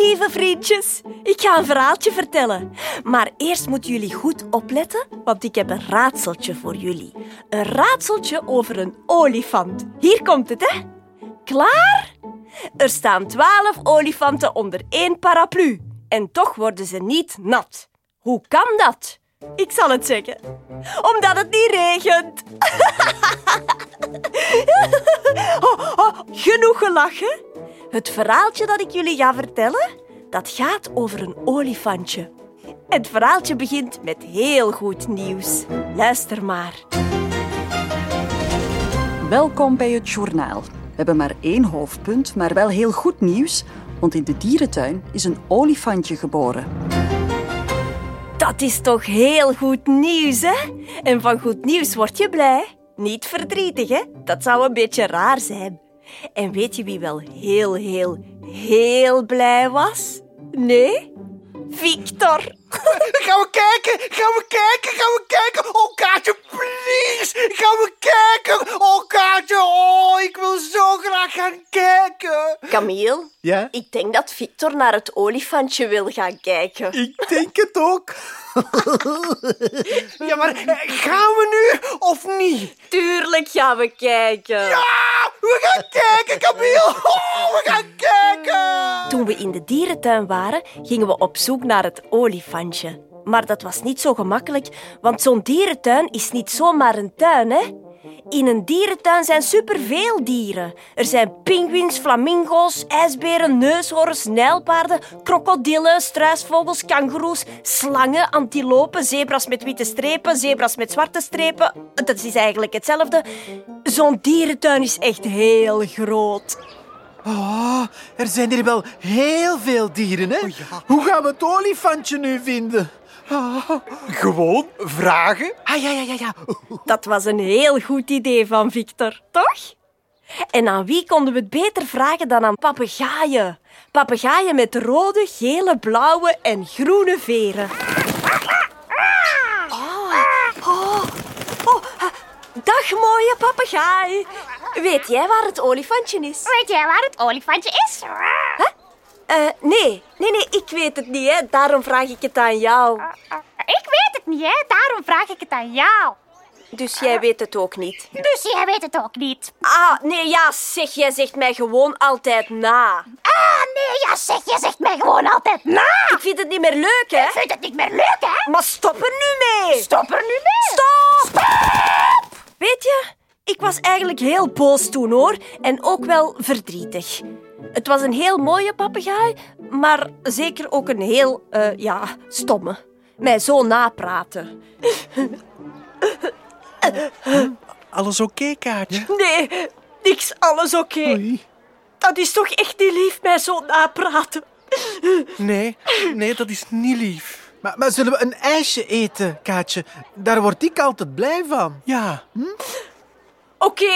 lieve vriendjes. Ik ga een verhaaltje vertellen. Maar eerst moeten jullie goed opletten, want ik heb een raadseltje voor jullie. Een raadseltje over een olifant. Hier komt het, hè? Klaar? Er staan twaalf olifanten onder één paraplu. En toch worden ze niet nat. Hoe kan dat? Ik zal het zeggen. Omdat het niet regent. oh, oh, genoeg gelachen. Het verhaaltje dat ik jullie ga vertellen, dat gaat over een olifantje. Het verhaaltje begint met heel goed nieuws. Luister maar. Welkom bij het journaal. We hebben maar één hoofdpunt, maar wel heel goed nieuws, want in de dierentuin is een olifantje geboren. Dat is toch heel goed nieuws, hè? En van goed nieuws word je blij. Niet verdrietig, hè? Dat zou een beetje raar zijn. En weet je wie wel heel, heel, heel blij was? Nee? Victor. Gaan we kijken? Gaan we kijken? Gaan we kijken? Oh, Kaatje, please! Gaan we kijken? Oh, Kaatje, oh, ik wil zo graag gaan kijken. Camille, Ja? ik denk dat Victor naar het olifantje wil gaan kijken. Ik denk het ook. ja, maar eh, gaan we nu of niet? Tuurlijk gaan we kijken. Ja, we gaan kijken, Camille. Oh, we gaan kijken. Toen we in de dierentuin waren, gingen we op zoek naar het olifantje. Maar dat was niet zo gemakkelijk, want zo'n dierentuin is niet zomaar een tuin, hè? In een dierentuin zijn superveel dieren. Er zijn pinguïns, flamingo's, ijsberen, neushoorns, nijlpaarden, krokodillen, struisvogels, kangoeroes, slangen, antilopen, zebras met witte strepen, zebras met zwarte strepen. Dat is eigenlijk hetzelfde. Zo'n dierentuin is echt heel groot. Oh, er zijn hier wel heel veel dieren, hè? Hoe gaan we het olifantje nu vinden? Gewoon vragen. Ah, ja, ja, ja, ja. Dat was een heel goed idee van Victor, toch? En aan wie konden we het beter vragen dan aan papegaaien? Papegaaien met rode, gele, blauwe en groene veren. Oh, oh, oh, Dag mooie papegaai. Weet jij waar het olifantje is? Weet jij waar het olifantje is? Eh, nee, nee, nee, ik weet het niet, hè. Daarom vraag ik het aan jou. Ik weet het niet, hè? Daarom vraag ik het aan jou. Dus jij weet het ook niet. Dus jij weet het ook niet. Ah, nee, ja, zeg, jij zegt mij gewoon altijd na. Ah, nee, ja, zeg, je zegt mij gewoon altijd na. Ik vind het niet meer leuk, hè. Ik vind het niet meer leuk, hè? Maar stop er nu mee! Stop er nu mee. Stop! Weet je, ik was eigenlijk heel boos toen hoor. En ook wel verdrietig. Het was een heel mooie papegaai, maar zeker ook een heel, eh, ja, stomme. Mij zo napraten. Alles oké, Kaatje? Nee, niks alles oké. Dat is toch echt niet lief, mij zo napraten. Nee, nee, dat is niet lief. Maar, maar zullen we een ijsje eten, Kaatje? Daar word ik altijd blij van. Ja. Oké.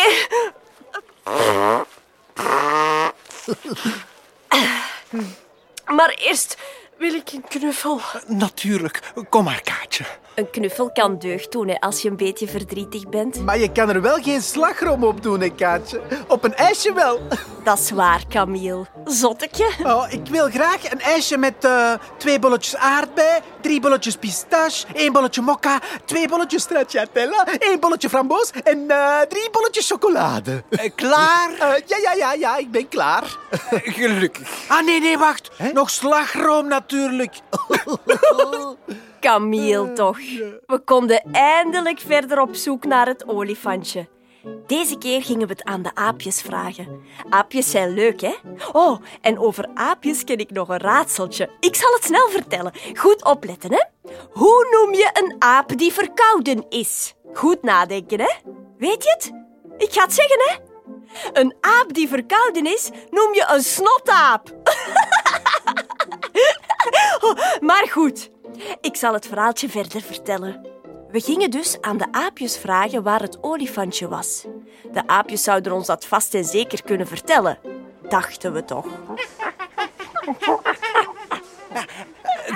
Maar eerst wil ik een knuffel. Natuurlijk. Kom maar, Kaatje. Een knuffel kan deugd doen hè, als je een beetje verdrietig bent. Maar je kan er wel geen slagroom op doen, hè, Kaatje. Op een ijsje wel. Dat is waar, Camille. Zotteke. Oh, ik wil graag een ijsje met eh, twee bolletjes aardbei, drie bolletjes pistache, één bolletje mokka, twee bolletjes stracciatella, één bolletje framboos en eh, drie bolletjes chocolade. klaar? ja, ja, ja, ja, ik ben klaar. Gelukkig. Ah, nee, nee, wacht. Nog slagroom natuurlijk. Camille, toch. We konden eindelijk verder op zoek naar het olifantje. Deze keer gingen we het aan de aapjes vragen. Aapjes zijn leuk, hè? Oh, en over aapjes ken ik nog een raadseltje. Ik zal het snel vertellen. Goed opletten, hè? Hoe noem je een aap die verkouden is? Goed nadenken, hè? Weet je het? Ik ga het zeggen, hè? Een aap die verkouden is, noem je een snotaap. Maar goed, ik zal het verhaaltje verder vertellen. We gingen dus aan de aapjes vragen waar het olifantje was. De aapjes zouden ons dat vast en zeker kunnen vertellen. Dachten we toch.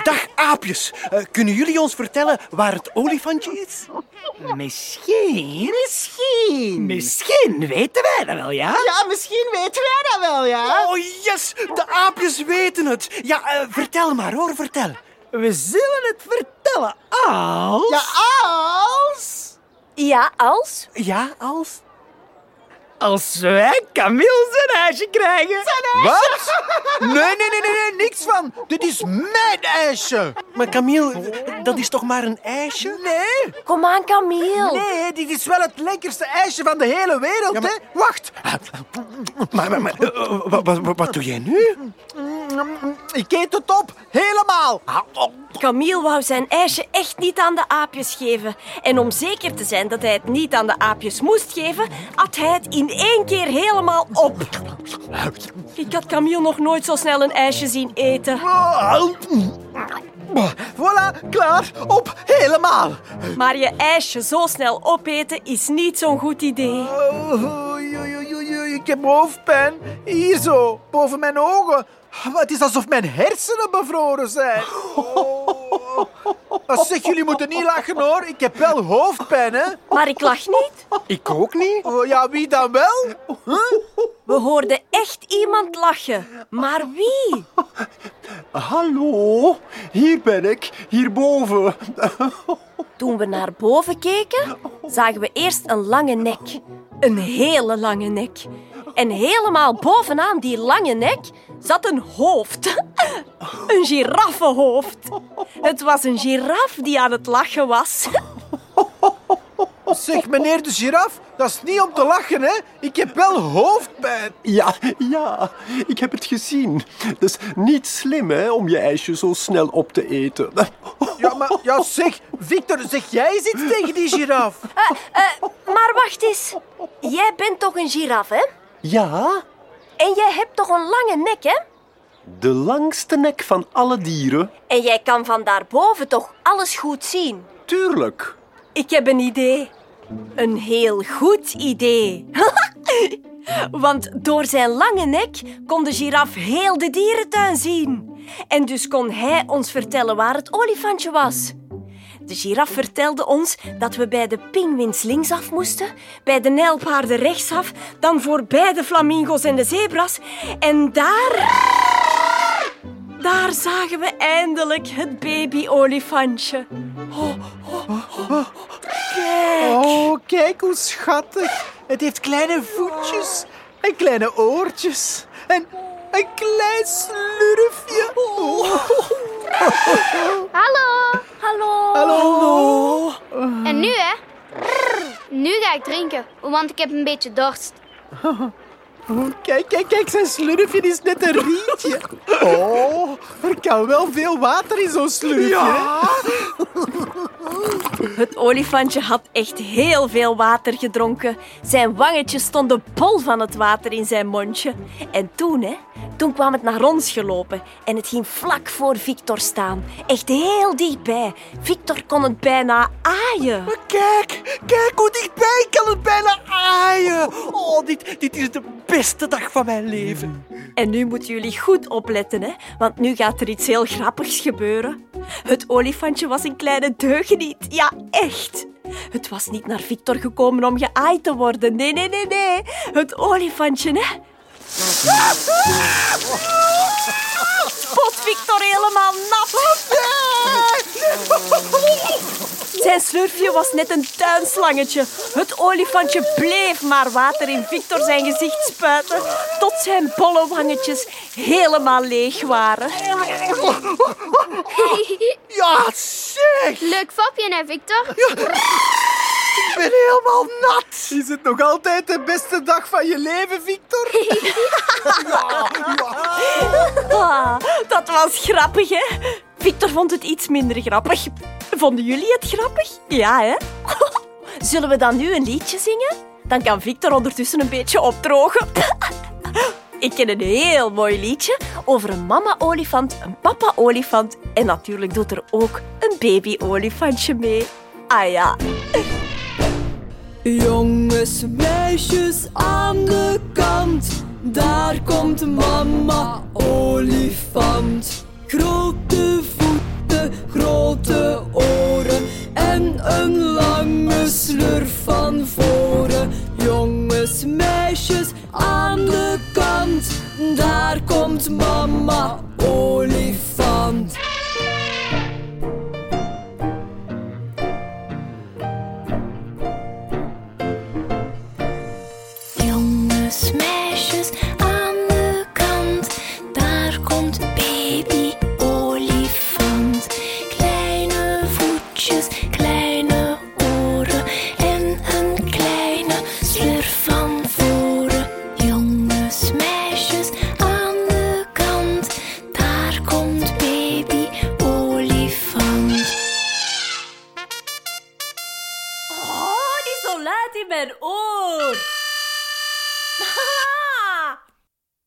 Dag aapjes, Eh, kunnen jullie ons vertellen waar het olifantje is? Misschien. Misschien. Misschien weten wij dat wel, ja? Ja, misschien weten wij dat wel, ja. Oh, yes! De aapjes weten het. Ja, eh, vertel maar hoor, vertel. We zullen het vertellen als... Ja, als... Ja, als? Ja, als... Als wij Camille zijn huisje krijgen. Wat? Nee, nee, nee, nee, nee, niks van. Dit is mijn ijsje. Maar Camille, dat is toch maar een ijsje? Nee, Kom aan, Camille. nee, dit is wel het lekkerste ijsje van de hele wereld, hè. Wacht. Maar, maar, maar eh, wat, wat, wat doe jij nu? Ik eet het op, helemaal. Camille wou zijn ijsje echt niet aan de aapjes geven. En om zeker te zijn dat hij het niet aan de aapjes moest geven, at hij het in één keer helemaal op. Ik had Camille nog nooit zo snel een ijsje zien eten. Voilà, klaar, op, helemaal. Maar je ijsje zo snel opeten is niet zo'n goed idee. Heb hoofdpijn. Hier zo, boven mijn ogen. Maar Het is alsof mijn hersenen bevroren zijn. Oh. Zeg, jullie moeten niet lachen hoor. Ik heb wel hoofdpijn, hè. Maar ik lach niet. Ik ook niet. Oh, ja, wie dan wel? We hoorden echt iemand lachen. Maar wie? Hallo, hier ben ik, hierboven. Toen we naar boven keken, zagen we eerst een lange nek. Een hele lange nek. En helemaal bovenaan die lange nek zat een hoofd. Een giraffenhoofd. Het was een giraf die aan het lachen was. Zeg, meneer de giraf, dat is niet om te lachen, hè. Ik heb wel hoofdpijn. Ja, ja, ik heb het gezien. Dat is niet slim hè, om je ijsje zo snel op te eten. Ja, maar ja, zeg, Victor, zeg jij eens iets tegen die giraf? Eh, eh, maar wacht eens. Jij bent toch een giraf, hè? Ja, En jij hebt toch een lange nek, hè? de langste nek van alle dieren. En jij kan van daarboven toch alles goed zien? Tuurlijk. Ik heb een idee. Een heel goed idee. Want door zijn lange nek kon de giraf heel de dierentuin zien. En dus kon hij ons vertellen waar het olifantje was. De giraf vertelde ons dat we bij de pinguïns linksaf moesten, bij de nijlpaarden rechtsaf, dan voorbij de flamingo's en de zebras. En daar... Daar zagen we eindelijk het baby-olifantje. Kijk. Oh, kijk hoe schattig. Het heeft kleine voetjes en kleine oortjes en een klein slurfje. Hallo. Hallo. Hallo. En nu, hè? Brrr, nu ga ik drinken, want ik heb een beetje dorst. Oh, kijk, kijk, kijk, zijn slurfje is net een rietje. Oh, er kan wel veel water in zo'n slurfje. Het olifantje had echt heel veel water gedronken. Zijn wangetjes stonden bol van het water in zijn mondje. En toen, hè, toen kwam het naar ons gelopen en het ging vlak voor Victor staan. Echt heel dichtbij. Victor kon het bijna aaien. Kijk, kijk hoe dichtbij ik kan het bijna aaien. Oh, dit, dit is de beste dag van mijn leven. En nu moeten jullie goed opletten, hè? want nu gaat er iets heel grappigs gebeuren. Het olifantje was een kleine deugeniet. Ja, echt. Het was niet naar Victor gekomen om geaaid te worden. Nee, nee, nee, nee. Het olifantje, hè? Spot Victor helemaal nat. Zijn slurfje was net een tuinslangetje. Het olifantje bleef maar water in Victor zijn gezicht spuiten, tot zijn bolle wangetjes helemaal leeg waren. Ja, zeg, Leuk fapje, hè, Victor? Ik ben helemaal nat. Is het nog altijd de beste dag van je leven, Victor? Ah, dat was grappig, hè? Victor vond het iets minder grappig. Vonden jullie het grappig? Ja, hè? Zullen we dan nu een liedje zingen? Dan kan Victor ondertussen een beetje opdrogen. Ik ken een heel mooi liedje over een mama-olifant, een papa-olifant en natuurlijk doet er ook een baby-olifantje mee. Ah ja. Jongens, meisjes aan de kant, daar komt mama olifant. Grote voeten, grote oren en een lange geslurf van voren. Jongens, meisjes aan de kant. Daar komt mama olifant.